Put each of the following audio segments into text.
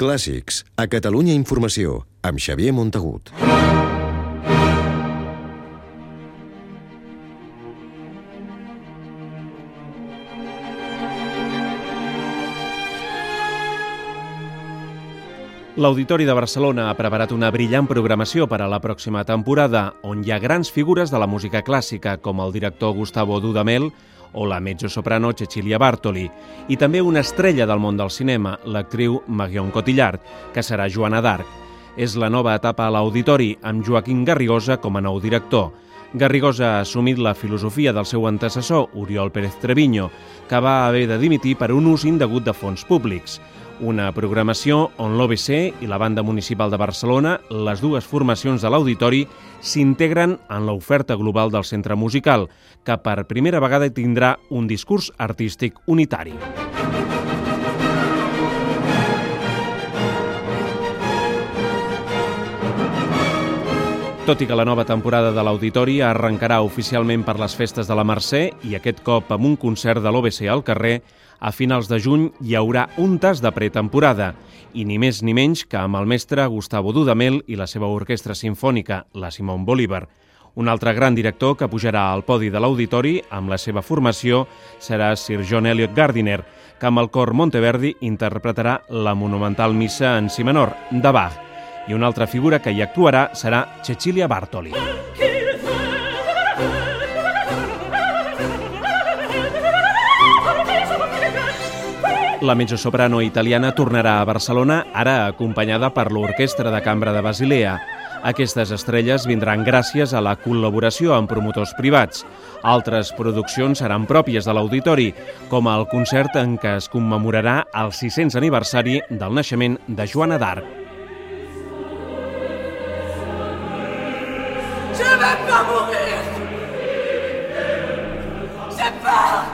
Clàssics, a Catalunya Informació, amb Xavier Montagut. L'Auditori de Barcelona ha preparat una brillant programació per a la pròxima temporada, on hi ha grans figures de la música clàssica, com el director Gustavo Dudamel o la mezzo-soprano Cecilia Bartoli, i també una estrella del món del cinema, l'actriu Marion Cotillard, que serà Joana d'Arc. És la nova etapa a l'Auditori, amb Joaquim Garrigosa com a nou director. Garrigosa ha assumit la filosofia del seu antecessor, Oriol Pérez Treviño, que va haver de dimitir per un ús indegut de fons públics. Una programació on l'OBC i la Banda Municipal de Barcelona, les dues formacions de l'Auditori, s'integren en l'oferta global del centre musical, que per primera vegada tindrà un discurs artístic unitari. Tot i que la nova temporada de l'Auditori arrencarà oficialment per les festes de la Mercè i aquest cop amb un concert de l'OBC al carrer, a finals de juny hi haurà un tas de pretemporada i ni més ni menys que amb el mestre Gustavo Dudamel i la seva orquestra sinfònica, la Simón Bolívar. Un altre gran director que pujarà al podi de l'auditori amb la seva formació serà Sir John Elliot Gardiner, que amb el cor Monteverdi interpretarà la monumental missa en si menor, de Bach, i una altra figura que hi actuarà serà Cecilia Bartoli. La mezzosoprano italiana tornarà a Barcelona, ara acompanyada per l'Orquestra de Cambra de Basilea. Aquestes estrelles vindran gràcies a la col·laboració amb promotors privats. Altres produccions seran pròpies de l'auditori, com el concert en què es commemorarà el 600 aniversari del naixement de Joana d'Arc. Vais pas mourir J'ai peur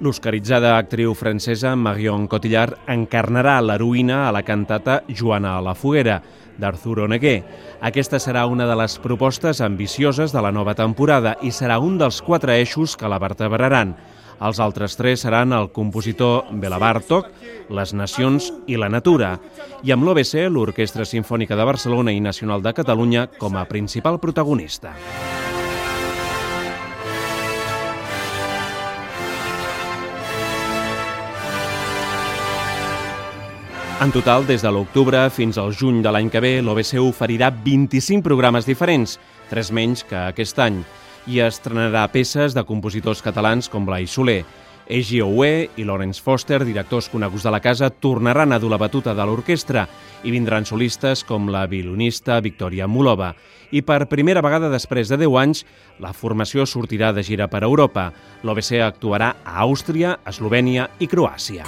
L'oscaritzada actriu francesa Marion Cotillard encarnarà l'heroïna a la cantata Joana a la foguera, d'Arthur Honegger. Aquesta serà una de les propostes ambicioses de la nova temporada i serà un dels quatre eixos que la vertebraran. Els altres tres seran el compositor Bela Bartok, les nacions i la natura, i amb l'OBC, l'Orquestra Simfònica de Barcelona i Nacional de Catalunya, com a principal protagonista. En total, des de l'octubre fins al juny de l'any que ve, l'OBC oferirà 25 programes diferents, tres menys que aquest any, i estrenarà peces de compositors catalans com Blai Soler. Egi Owe i Lawrence Foster, directors coneguts de la casa, tornaran a dur la batuta de l'orquestra i vindran solistes com la violonista Victoria Mulova. I per primera vegada després de 10 anys, la formació sortirà de gira per Europa. L'OBC actuarà a Àustria, Eslovènia i Croàcia.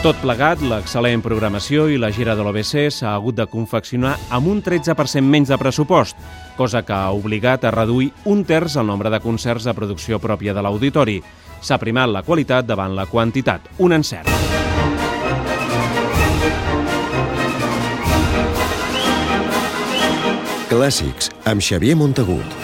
Tot plegat, l'excel·lent programació i la gira de l'OBC s'ha hagut de confeccionar amb un 13% menys de pressupost, cosa que ha obligat a reduir un terç el nombre de concerts de producció pròpia de l'auditori. S'ha primat la qualitat davant la quantitat, un encert. Clàssics, amb Xavier Montagut.